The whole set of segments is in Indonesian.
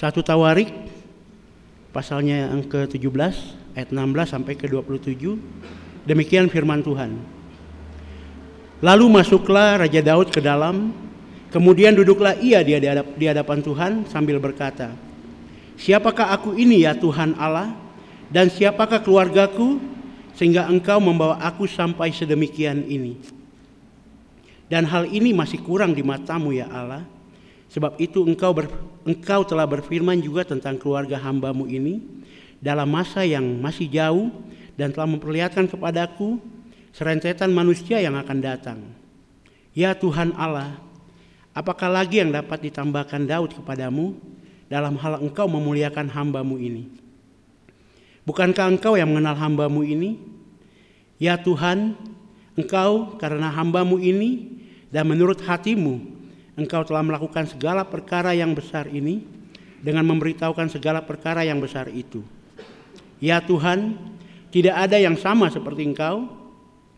Satu Tawarik pasalnya yang ke-17 ayat 16 sampai ke-27 demikian firman Tuhan. Lalu masuklah Raja Daud ke dalam kemudian duduklah ia di di hadapan Tuhan sambil berkata, Siapakah aku ini ya Tuhan Allah dan siapakah keluargaku sehingga engkau membawa aku sampai sedemikian ini. Dan hal ini masih kurang di matamu ya Allah. Sebab itu engkau ber, engkau telah berfirman juga tentang keluarga hambamu ini dalam masa yang masih jauh dan telah memperlihatkan kepadaku serentetan manusia yang akan datang. Ya Tuhan Allah, apakah lagi yang dapat ditambahkan Daud kepadamu dalam hal engkau memuliakan hambamu ini? Bukankah engkau yang mengenal hambamu ini? Ya Tuhan, engkau karena hambamu ini dan menurut hatimu Engkau telah melakukan segala perkara yang besar ini dengan memberitahukan segala perkara yang besar itu. Ya Tuhan, tidak ada yang sama seperti Engkau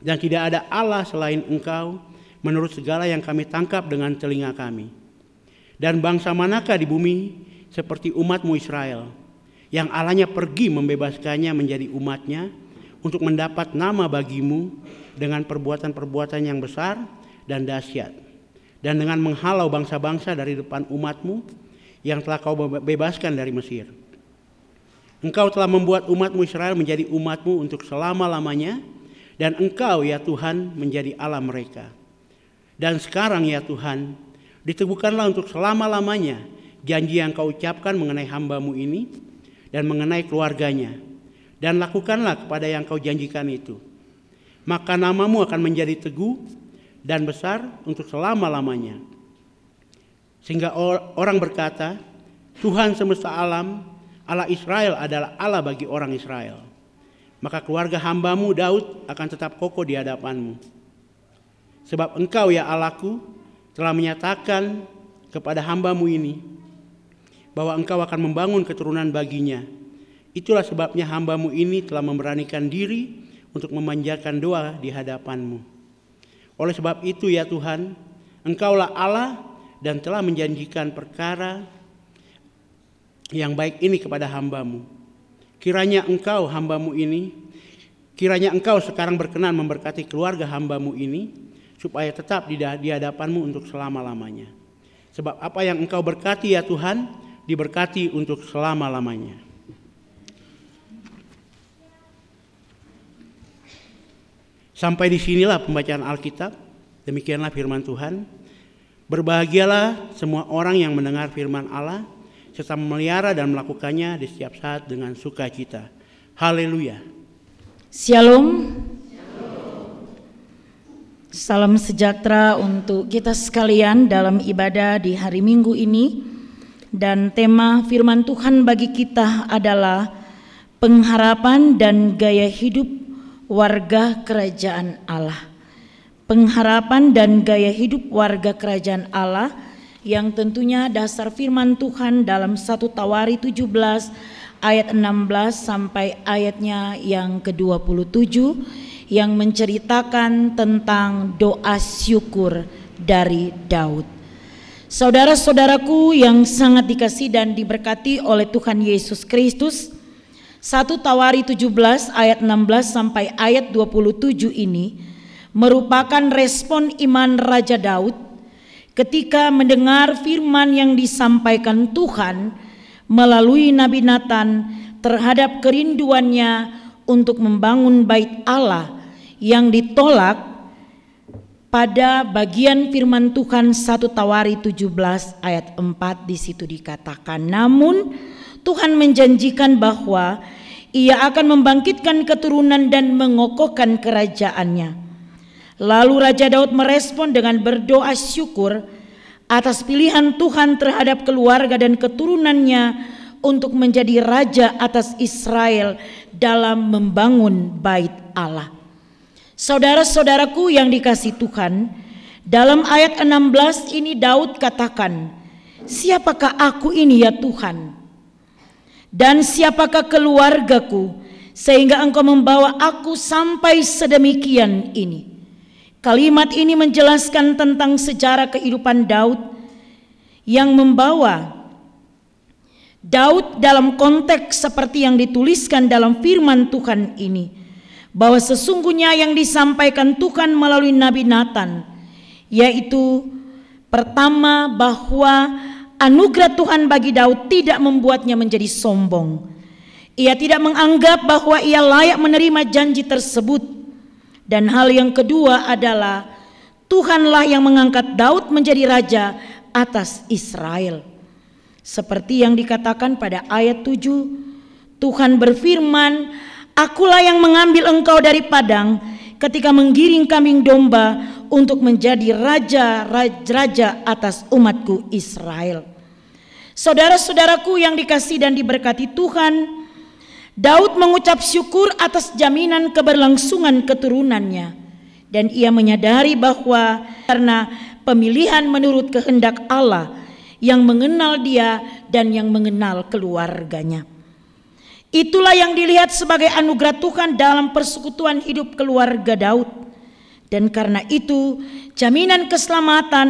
dan tidak ada Allah selain Engkau menurut segala yang kami tangkap dengan telinga kami. Dan bangsa manakah di bumi seperti umatmu Israel yang Allahnya pergi membebaskannya menjadi umatnya untuk mendapat nama bagimu dengan perbuatan-perbuatan yang besar dan dahsyat dan dengan menghalau bangsa-bangsa dari depan umatmu yang telah kau bebaskan dari Mesir. Engkau telah membuat umatmu Israel menjadi umatmu untuk selama-lamanya dan engkau ya Tuhan menjadi Allah mereka. Dan sekarang ya Tuhan, diteguhkanlah untuk selama-lamanya janji yang kau ucapkan mengenai hambamu ini dan mengenai keluarganya. Dan lakukanlah kepada yang kau janjikan itu. Maka namamu akan menjadi teguh dan besar untuk selama-lamanya. Sehingga orang berkata, Tuhan semesta alam, Allah Israel adalah Allah bagi orang Israel. Maka keluarga hambamu Daud akan tetap kokoh di hadapanmu. Sebab engkau ya Allahku telah menyatakan kepada hambamu ini bahwa engkau akan membangun keturunan baginya. Itulah sebabnya hambamu ini telah memberanikan diri untuk memanjatkan doa di hadapanmu. Oleh sebab itu ya Tuhan, Engkaulah Allah dan telah menjanjikan perkara yang baik ini kepada hambamu. Kiranya engkau hambamu ini, kiranya engkau sekarang berkenan memberkati keluarga hambamu ini, supaya tetap di hadapanmu untuk selama-lamanya. Sebab apa yang engkau berkati ya Tuhan, diberkati untuk selama-lamanya. Sampai di sinilah pembacaan Alkitab. Demikianlah firman Tuhan. Berbahagialah semua orang yang mendengar firman Allah serta memelihara dan melakukannya di setiap saat dengan sukacita. Haleluya. Shalom. Salam sejahtera untuk kita sekalian dalam ibadah di hari Minggu ini. Dan tema firman Tuhan bagi kita adalah pengharapan dan gaya hidup warga kerajaan Allah. Pengharapan dan gaya hidup warga kerajaan Allah yang tentunya dasar firman Tuhan dalam satu Tawari 17 ayat 16 sampai ayatnya yang ke-27 yang menceritakan tentang doa syukur dari Daud. Saudara-saudaraku yang sangat dikasih dan diberkati oleh Tuhan Yesus Kristus, 1 Tawari 17 ayat 16 sampai ayat 27 ini merupakan respon iman Raja Daud ketika mendengar firman yang disampaikan Tuhan melalui Nabi Nathan terhadap kerinduannya untuk membangun bait Allah yang ditolak pada bagian firman Tuhan 1 Tawari 17 ayat 4 di situ dikatakan namun Tuhan menjanjikan bahwa ia akan membangkitkan keturunan dan mengokohkan kerajaannya. Lalu Raja Daud merespon dengan berdoa syukur atas pilihan Tuhan terhadap keluarga dan keturunannya untuk menjadi raja atas Israel dalam membangun bait Allah. Saudara-saudaraku yang dikasih Tuhan, dalam ayat 16 ini Daud katakan, "Siapakah aku ini ya Tuhan?" Dan siapakah keluargaku sehingga engkau membawa aku sampai sedemikian ini. Kalimat ini menjelaskan tentang sejarah kehidupan Daud yang membawa Daud dalam konteks seperti yang dituliskan dalam firman Tuhan ini bahwa sesungguhnya yang disampaikan Tuhan melalui Nabi Nathan yaitu pertama bahwa anugerah Tuhan bagi Daud tidak membuatnya menjadi sombong. Ia tidak menganggap bahwa ia layak menerima janji tersebut. Dan hal yang kedua adalah Tuhanlah yang mengangkat Daud menjadi raja atas Israel. Seperti yang dikatakan pada ayat 7, Tuhan berfirman, Akulah yang mengambil engkau dari padang ketika menggiring kambing domba untuk menjadi raja raja atas umatku Israel. Saudara-saudaraku yang dikasih dan diberkati Tuhan, Daud mengucap syukur atas jaminan keberlangsungan keturunannya dan ia menyadari bahwa karena pemilihan menurut kehendak Allah yang mengenal dia dan yang mengenal keluarganya. Itulah yang dilihat sebagai anugerah Tuhan dalam persekutuan hidup keluarga Daud. Dan karena itu, jaminan keselamatan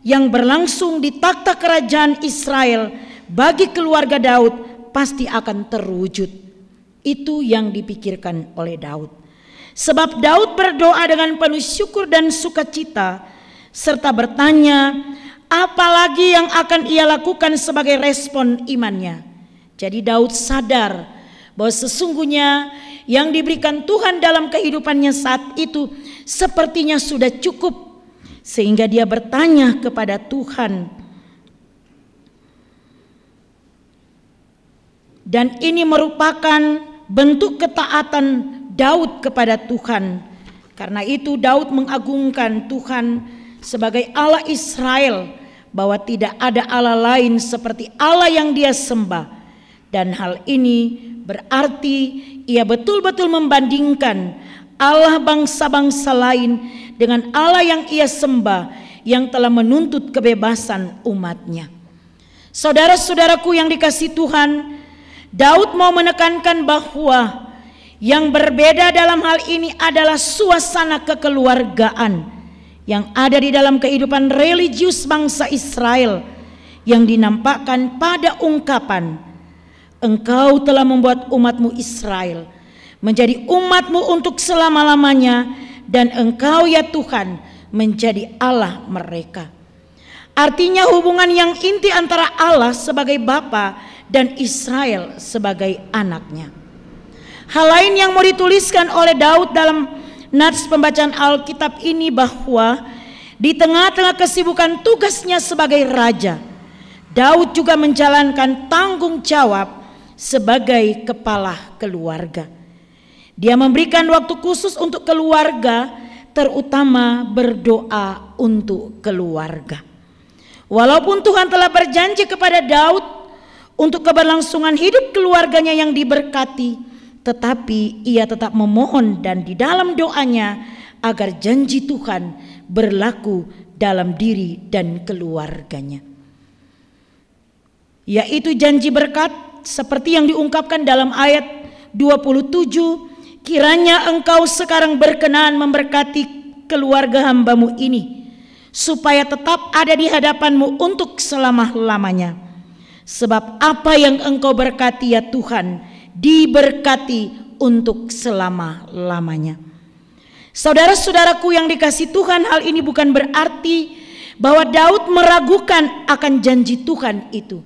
yang berlangsung di takhta kerajaan Israel bagi keluarga Daud pasti akan terwujud. Itu yang dipikirkan oleh Daud. Sebab Daud berdoa dengan penuh syukur dan sukacita serta bertanya, apalagi yang akan ia lakukan sebagai respon imannya. Jadi Daud sadar bahwa sesungguhnya yang diberikan Tuhan dalam kehidupannya saat itu sepertinya sudah cukup sehingga dia bertanya kepada Tuhan. Dan ini merupakan bentuk ketaatan Daud kepada Tuhan. Karena itu Daud mengagungkan Tuhan sebagai Allah Israel bahwa tidak ada Allah lain seperti Allah yang dia sembah. Dan hal ini berarti ia betul-betul membandingkan Allah bangsa-bangsa lain dengan Allah yang ia sembah yang telah menuntut kebebasan umatnya. Saudara-saudaraku yang dikasih Tuhan, Daud mau menekankan bahwa yang berbeda dalam hal ini adalah suasana kekeluargaan yang ada di dalam kehidupan religius bangsa Israel yang dinampakkan pada ungkapan Engkau telah membuat umatmu Israel menjadi umatmu untuk selama-lamanya dan engkau ya Tuhan menjadi Allah mereka. Artinya hubungan yang inti antara Allah sebagai Bapa dan Israel sebagai anaknya. Hal lain yang mau dituliskan oleh Daud dalam nats pembacaan Alkitab ini bahwa di tengah-tengah kesibukan tugasnya sebagai raja, Daud juga menjalankan tanggung jawab sebagai kepala keluarga. Dia memberikan waktu khusus untuk keluarga, terutama berdoa untuk keluarga. Walaupun Tuhan telah berjanji kepada Daud untuk keberlangsungan hidup keluarganya yang diberkati, tetapi ia tetap memohon dan di dalam doanya agar janji Tuhan berlaku dalam diri dan keluarganya. Yaitu janji berkat seperti yang diungkapkan dalam ayat 27, kiranya engkau sekarang berkenan memberkati keluarga hambamu ini, supaya tetap ada di hadapanmu untuk selama-lamanya. Sebab apa yang engkau berkati ya Tuhan, diberkati untuk selama-lamanya. Saudara-saudaraku yang dikasih Tuhan, hal ini bukan berarti bahwa Daud meragukan akan janji Tuhan itu.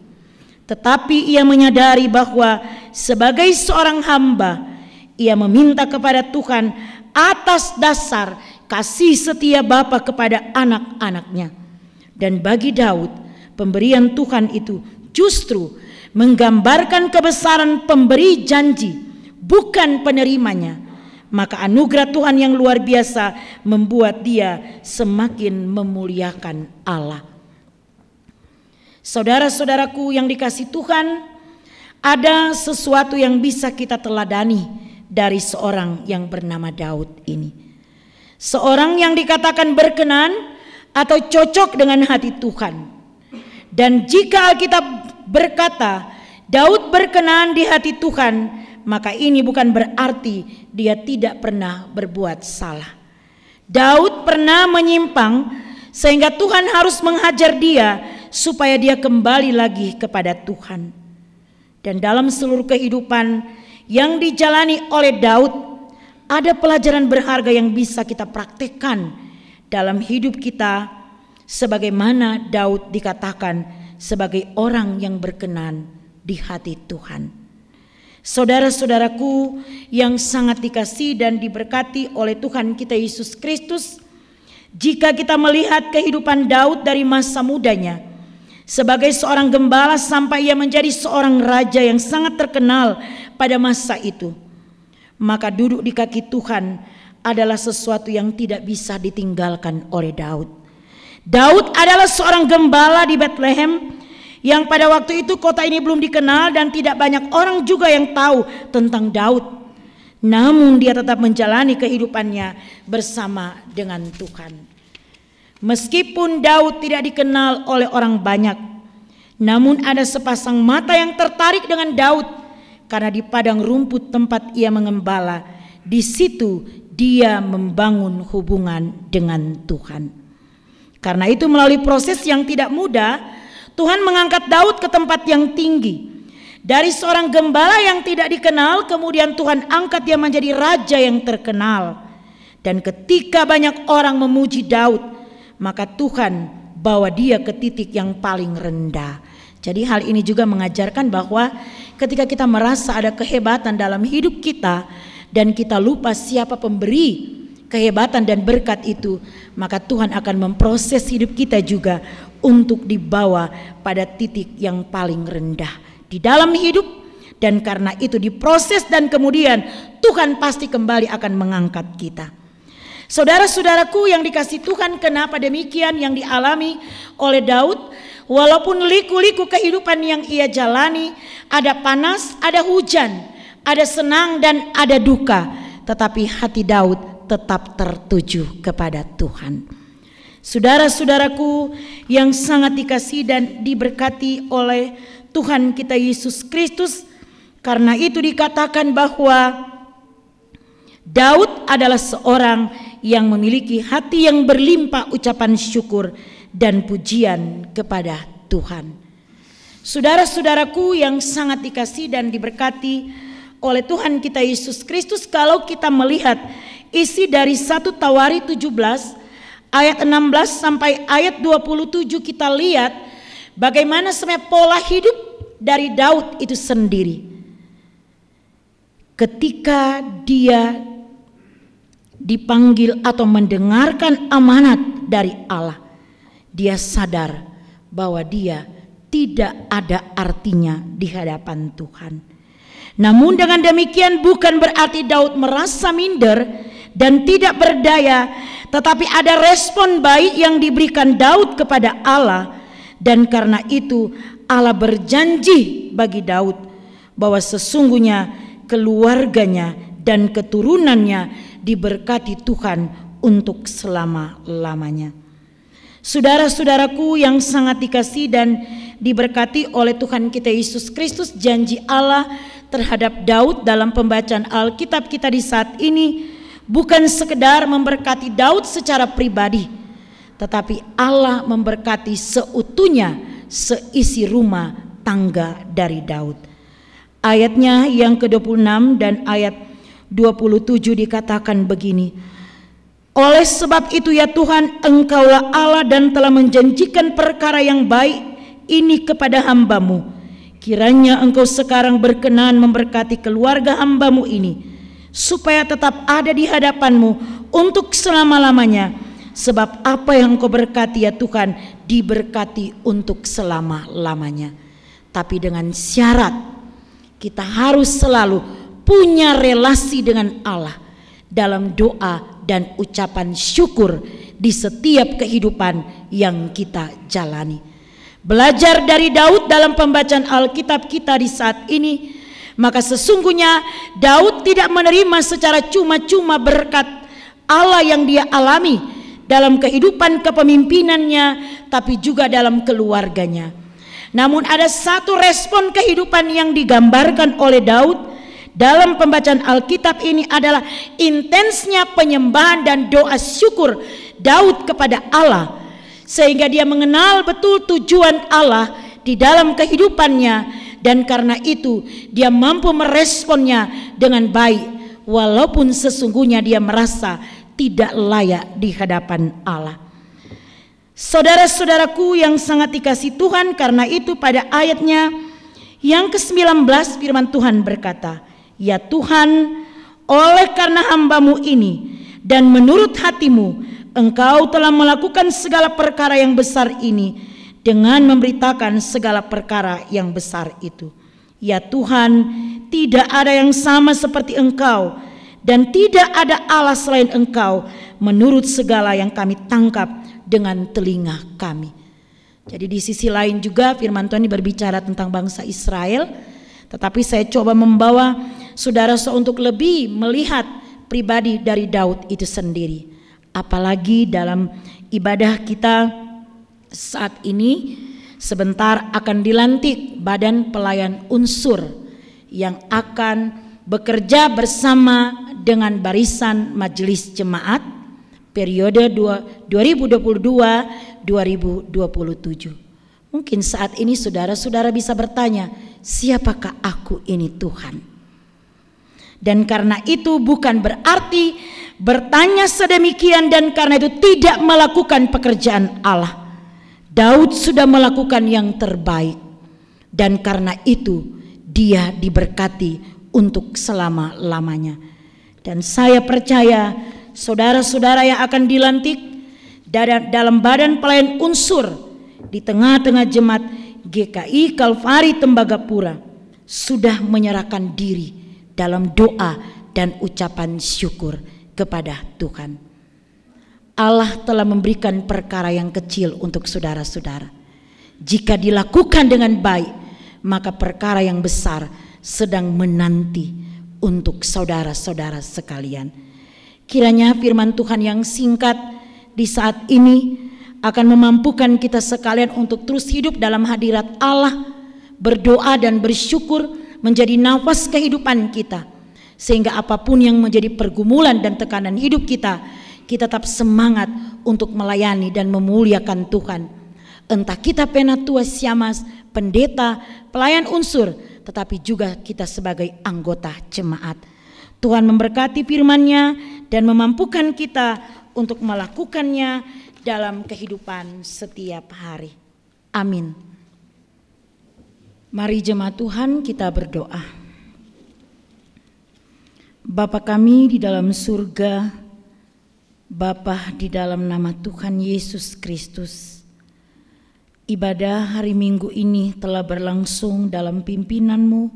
Tetapi ia menyadari bahwa sebagai seorang hamba, ia meminta kepada Tuhan atas dasar kasih setia Bapa kepada anak-anaknya. Dan bagi Daud, pemberian Tuhan itu justru menggambarkan kebesaran pemberi janji, bukan penerimanya. Maka anugerah Tuhan yang luar biasa membuat dia semakin memuliakan Allah. Saudara-saudaraku yang dikasih Tuhan, ada sesuatu yang bisa kita teladani dari seorang yang bernama Daud ini. Seorang yang dikatakan berkenan atau cocok dengan hati Tuhan. Dan jika Alkitab berkata, Daud berkenan di hati Tuhan, maka ini bukan berarti dia tidak pernah berbuat salah. Daud pernah menyimpang sehingga Tuhan harus menghajar dia supaya dia kembali lagi kepada Tuhan. Dan dalam seluruh kehidupan yang dijalani oleh Daud, ada pelajaran berharga yang bisa kita praktekkan dalam hidup kita sebagaimana Daud dikatakan sebagai orang yang berkenan di hati Tuhan. Saudara-saudaraku yang sangat dikasih dan diberkati oleh Tuhan kita Yesus Kristus, jika kita melihat kehidupan Daud dari masa mudanya, sebagai seorang gembala sampai ia menjadi seorang raja yang sangat terkenal pada masa itu, maka duduk di kaki Tuhan adalah sesuatu yang tidak bisa ditinggalkan oleh Daud. Daud adalah seorang gembala di Bethlehem yang pada waktu itu kota ini belum dikenal dan tidak banyak orang juga yang tahu tentang Daud. Namun dia tetap menjalani kehidupannya bersama dengan Tuhan. Meskipun Daud tidak dikenal oleh orang banyak, namun ada sepasang mata yang tertarik dengan Daud karena di padang rumput tempat ia mengembala, di situ dia membangun hubungan dengan Tuhan. Karena itu melalui proses yang tidak mudah, Tuhan mengangkat Daud ke tempat yang tinggi. Dari seorang gembala yang tidak dikenal, kemudian Tuhan angkat dia menjadi raja yang terkenal. Dan ketika banyak orang memuji Daud, maka Tuhan bawa dia ke titik yang paling rendah. Jadi hal ini juga mengajarkan bahwa ketika kita merasa ada kehebatan dalam hidup kita dan kita lupa siapa pemberi kehebatan dan berkat itu, maka Tuhan akan memproses hidup kita juga untuk dibawa pada titik yang paling rendah di dalam hidup dan karena itu diproses dan kemudian Tuhan pasti kembali akan mengangkat kita. Saudara-saudaraku yang dikasih Tuhan kenapa demikian yang dialami oleh Daud walaupun liku-liku kehidupan yang ia jalani ada panas, ada hujan, ada senang dan ada duka tetapi hati Daud tetap tertuju kepada Tuhan. Saudara-saudaraku yang sangat dikasih dan diberkati oleh Tuhan kita Yesus Kristus, karena itu dikatakan bahwa Daud adalah seorang yang memiliki hati yang berlimpah ucapan syukur dan pujian kepada Tuhan. Saudara-saudaraku yang sangat dikasih dan diberkati oleh Tuhan kita Yesus Kristus, kalau kita melihat isi dari satu Tawari 17 ayat 16 sampai ayat 27 kita lihat bagaimana sebenarnya pola hidup dari Daud itu sendiri. Ketika dia dipanggil atau mendengarkan amanat dari Allah, dia sadar bahwa dia tidak ada artinya di hadapan Tuhan. Namun dengan demikian bukan berarti Daud merasa minder dan tidak berdaya tetapi ada respon baik yang diberikan Daud kepada Allah dan karena itu Allah berjanji bagi Daud bahwa sesungguhnya keluarganya dan keturunannya diberkati Tuhan untuk selama-lamanya. Saudara-saudaraku yang sangat dikasih dan diberkati oleh Tuhan kita Yesus Kristus, janji Allah terhadap Daud dalam pembacaan Alkitab kita di saat ini bukan sekedar memberkati Daud secara pribadi, tetapi Allah memberkati seutuhnya seisi rumah tangga dari Daud. Ayatnya yang ke-26 dan ayat 27 dikatakan begini. Oleh sebab itu ya Tuhan engkaulah Allah dan telah menjanjikan perkara yang baik ini kepada hambamu. Kiranya engkau sekarang berkenan memberkati keluarga hambamu ini supaya tetap ada di hadapanmu untuk selama-lamanya. Sebab apa yang engkau berkati ya Tuhan diberkati untuk selama-lamanya. Tapi dengan syarat kita harus selalu punya relasi dengan Allah dalam doa dan ucapan syukur di setiap kehidupan yang kita jalani. Belajar dari Daud dalam pembacaan Alkitab kita di saat ini maka sesungguhnya Daud tidak menerima secara cuma-cuma berkat Allah yang dia alami dalam kehidupan kepemimpinannya tapi juga dalam keluarganya. Namun ada satu respon kehidupan yang digambarkan oleh Daud dalam pembacaan Alkitab ini adalah intensnya penyembahan dan doa syukur Daud kepada Allah sehingga dia mengenal betul tujuan Allah di dalam kehidupannya dan karena itu dia mampu meresponnya dengan baik walaupun sesungguhnya dia merasa tidak layak di hadapan Allah. Saudara-saudaraku yang sangat dikasih Tuhan karena itu pada ayatnya yang ke-19 firman Tuhan berkata, Ya Tuhan oleh karena hambamu ini dan menurut hatimu engkau telah melakukan segala perkara yang besar ini dengan memberitakan segala perkara yang besar itu. Ya Tuhan tidak ada yang sama seperti engkau dan tidak ada Allah selain engkau menurut segala yang kami tangkap dengan telinga kami. Jadi di sisi lain juga firman Tuhan ini berbicara tentang bangsa Israel. Tetapi saya coba membawa saudara untuk lebih melihat pribadi dari Daud itu sendiri. Apalagi dalam ibadah kita saat ini sebentar akan dilantik badan pelayan unsur yang akan bekerja bersama dengan barisan majelis jemaat periode 2022-2027. Mungkin saat ini saudara-saudara bisa bertanya, siapakah aku ini Tuhan? Dan karena itu bukan berarti bertanya sedemikian dan karena itu tidak melakukan pekerjaan Allah. Daud sudah melakukan yang terbaik dan karena itu dia diberkati untuk selama-lamanya. Dan saya percaya saudara-saudara yang akan dilantik dalam badan pelayan unsur di tengah-tengah jemaat GKI Kalvari Tembagapura sudah menyerahkan diri dalam doa dan ucapan syukur kepada Tuhan. Allah telah memberikan perkara yang kecil untuk saudara-saudara. Jika dilakukan dengan baik, maka perkara yang besar sedang menanti untuk saudara-saudara sekalian. Kiranya firman Tuhan yang singkat di saat ini akan memampukan kita sekalian untuk terus hidup dalam hadirat Allah, berdoa dan bersyukur menjadi nafas kehidupan kita. Sehingga apa pun yang menjadi pergumulan dan tekanan hidup kita, kita tetap semangat untuk melayani dan memuliakan Tuhan. Entah kita penatua siamas, pendeta, pelayan unsur, tetapi juga kita sebagai anggota jemaat. Tuhan memberkati firman-Nya dan memampukan kita untuk melakukannya dalam kehidupan setiap hari. Amin. Mari jemaat Tuhan kita berdoa. Bapa kami di dalam surga, Bapa di dalam nama Tuhan Yesus Kristus. Ibadah hari Minggu ini telah berlangsung dalam pimpinanmu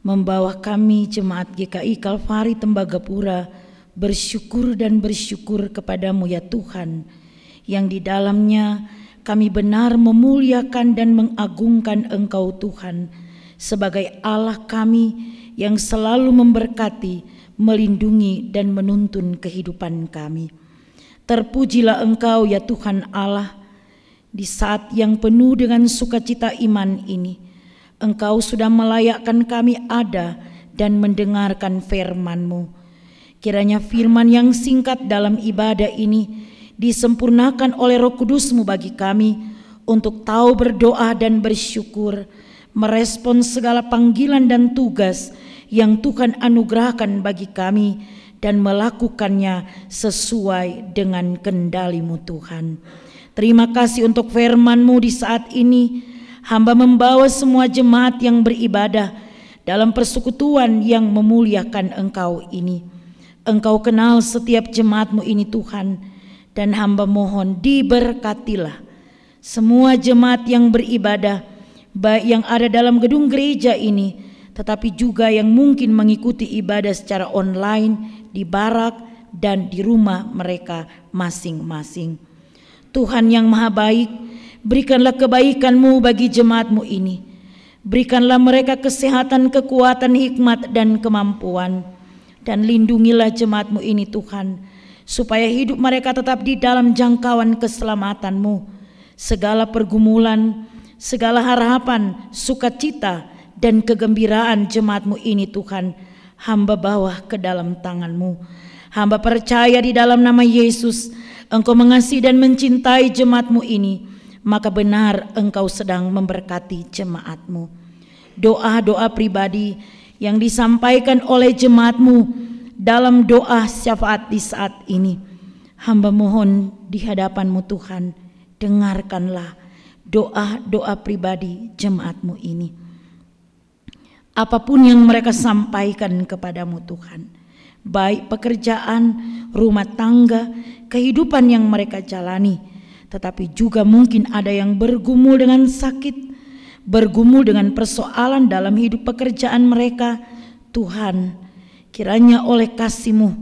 membawa kami jemaat GKI Kalvari Tembagapura bersyukur dan bersyukur kepadamu ya Tuhan yang di dalamnya kami benar memuliakan dan mengagungkan Engkau Tuhan sebagai Allah kami yang selalu memberkati, melindungi dan menuntun kehidupan kami. Terpujilah Engkau ya Tuhan Allah di saat yang penuh dengan sukacita iman ini Engkau sudah melayakkan kami ada dan mendengarkan firman-Mu. Kiranya firman yang singkat dalam ibadah ini disempurnakan oleh roh kudus-Mu bagi kami untuk tahu berdoa dan bersyukur, merespon segala panggilan dan tugas yang Tuhan anugerahkan bagi kami dan melakukannya sesuai dengan kendali-Mu Tuhan. Terima kasih untuk firman-Mu di saat ini hamba membawa semua jemaat yang beribadah dalam persekutuan yang memuliakan Engkau ini. Engkau kenal setiap jemaatmu ini Tuhan, dan hamba mohon diberkatilah semua jemaat yang beribadah, baik yang ada dalam gedung gereja ini, tetapi juga yang mungkin mengikuti ibadah secara online di barak dan di rumah mereka masing-masing. Tuhan yang maha baik, Berikanlah kebaikanmu bagi jemaatmu ini. Berikanlah mereka kesehatan, kekuatan, hikmat, dan kemampuan. Dan lindungilah jemaatmu ini Tuhan. Supaya hidup mereka tetap di dalam jangkauan keselamatanmu. Segala pergumulan, segala harapan, sukacita, dan kegembiraan jemaatmu ini Tuhan. Hamba bawa ke dalam tanganmu. Hamba percaya di dalam nama Yesus. Engkau mengasihi dan mencintai jemaatmu ini maka benar engkau sedang memberkati jemaatmu. doa-doa pribadi yang disampaikan oleh jemaatmu dalam doa syafaat di saat ini. Hamba mohon di hadapanmu Tuhan, dengarkanlah doa-doa pribadi jemaatmu ini. Apa pun yang mereka sampaikan kepadamu Tuhan, baik pekerjaan, rumah tangga, kehidupan yang mereka jalani, tetapi juga mungkin ada yang bergumul dengan sakit, bergumul dengan persoalan dalam hidup pekerjaan mereka, Tuhan, kiranya oleh kasihmu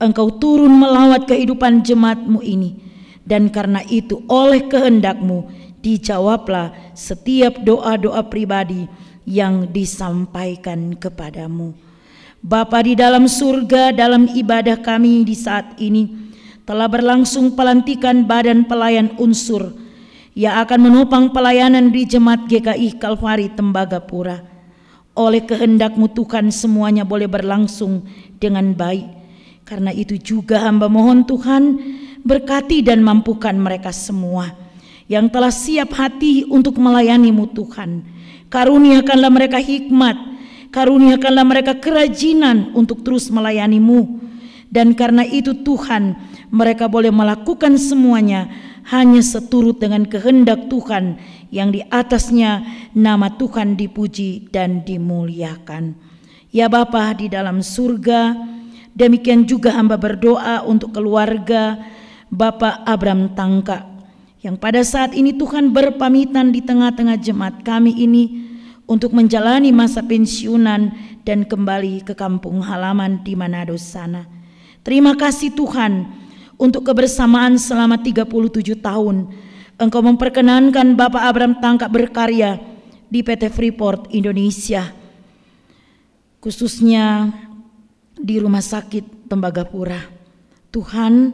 engkau turun melawat kehidupan jemaatmu ini. Dan karena itu oleh kehendakmu dijawablah setiap doa-doa pribadi yang disampaikan kepadamu. Bapa di dalam surga dalam ibadah kami di saat ini telah berlangsung pelantikan badan pelayan unsur ia akan menopang pelayanan di Jemaat GKI Kalvari Tembagapura. Oleh kehendakmu Tuhan semuanya boleh berlangsung dengan baik. Karena itu juga hamba mohon Tuhan berkati dan mampukan mereka semua yang telah siap hati untuk melayanimu Tuhan. Karuniakanlah mereka hikmat, karuniakanlah mereka kerajinan untuk terus melayanimu. Dan karena itu Tuhan mereka boleh melakukan semuanya hanya seturut dengan kehendak Tuhan yang di atasnya nama Tuhan dipuji dan dimuliakan. Ya Bapa di dalam surga, demikian juga hamba berdoa untuk keluarga Bapak Abram Tangka yang pada saat ini Tuhan berpamitan di tengah-tengah jemaat kami ini untuk menjalani masa pensiunan dan kembali ke kampung halaman di Manado sana. Terima kasih Tuhan untuk kebersamaan selama 37 tahun. Engkau memperkenankan Bapak Abraham Tangkap berkarya di PT Freeport Indonesia. Khususnya di Rumah Sakit Tembagapura. Tuhan,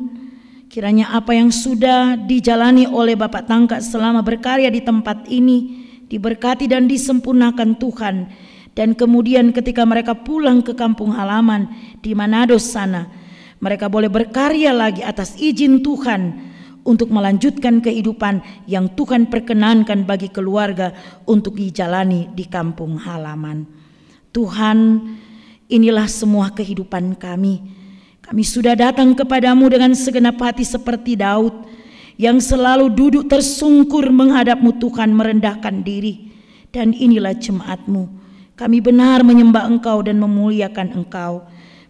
kiranya apa yang sudah dijalani oleh Bapak Tangkap selama berkarya di tempat ini diberkati dan disempurnakan Tuhan. Dan kemudian ketika mereka pulang ke kampung halaman di Manado sana, mereka boleh berkarya lagi atas izin Tuhan untuk melanjutkan kehidupan yang Tuhan perkenankan bagi keluarga untuk dijalani di kampung halaman. Tuhan, inilah semua kehidupan kami. Kami sudah datang kepadamu dengan segenap hati seperti Daud yang selalu duduk tersungkur menghadapmu Tuhan merendahkan diri. Dan inilah jemaatmu. Kami benar menyembah engkau dan memuliakan engkau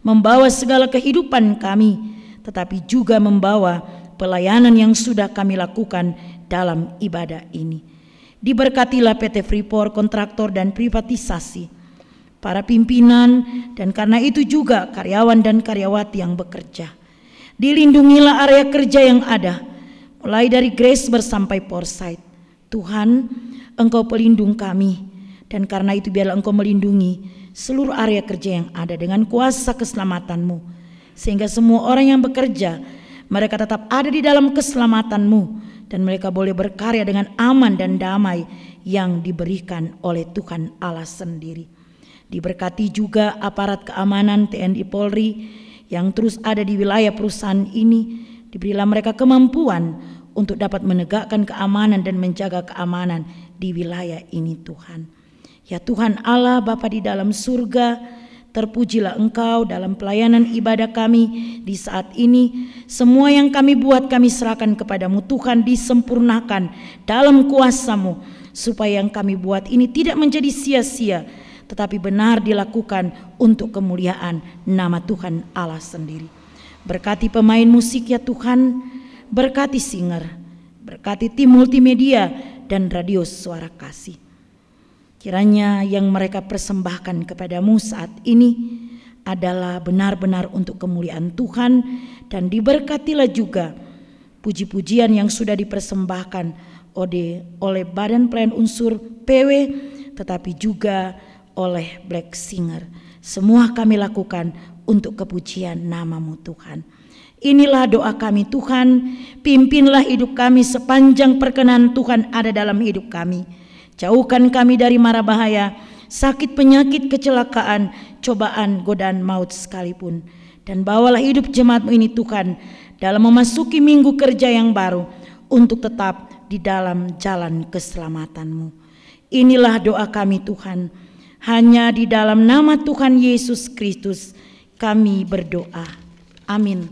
membawa segala kehidupan kami, tetapi juga membawa pelayanan yang sudah kami lakukan dalam ibadah ini. Diberkatilah PT Freeport kontraktor dan privatisasi, para pimpinan dan karena itu juga karyawan dan karyawati yang bekerja. Dilindungilah area kerja yang ada, mulai dari Grace bersampai Foresight. Tuhan, Engkau pelindung kami, dan karena itu biarlah Engkau melindungi seluruh area kerja yang ada dengan kuasa keselamatanmu. Sehingga semua orang yang bekerja, mereka tetap ada di dalam keselamatanmu. Dan mereka boleh berkarya dengan aman dan damai yang diberikan oleh Tuhan Allah sendiri. Diberkati juga aparat keamanan TNI Polri yang terus ada di wilayah perusahaan ini. Diberilah mereka kemampuan untuk dapat menegakkan keamanan dan menjaga keamanan di wilayah ini Tuhan. Ya Tuhan Allah Bapa di dalam surga, terpujilah Engkau dalam pelayanan ibadah kami di saat ini. Semua yang kami buat kami serahkan kepadamu Tuhan disempurnakan dalam kuasamu. Supaya yang kami buat ini tidak menjadi sia-sia tetapi benar dilakukan untuk kemuliaan nama Tuhan Allah sendiri. Berkati pemain musik ya Tuhan, berkati singer, berkati tim multimedia dan radio suara kasih. Kiranya yang mereka persembahkan kepadamu saat ini adalah benar-benar untuk kemuliaan Tuhan dan diberkatilah juga puji-pujian yang sudah dipersembahkan oleh, Badan Pelayan Unsur PW tetapi juga oleh Black Singer. Semua kami lakukan untuk kepujian namamu Tuhan. Inilah doa kami Tuhan, pimpinlah hidup kami sepanjang perkenan Tuhan ada dalam hidup kami. Jauhkan kami dari mara bahaya, sakit penyakit kecelakaan, cobaan, godaan maut sekalipun. Dan bawalah hidup jemaatmu ini Tuhan dalam memasuki minggu kerja yang baru untuk tetap di dalam jalan keselamatanmu. Inilah doa kami Tuhan. Hanya di dalam nama Tuhan Yesus Kristus kami berdoa. Amin.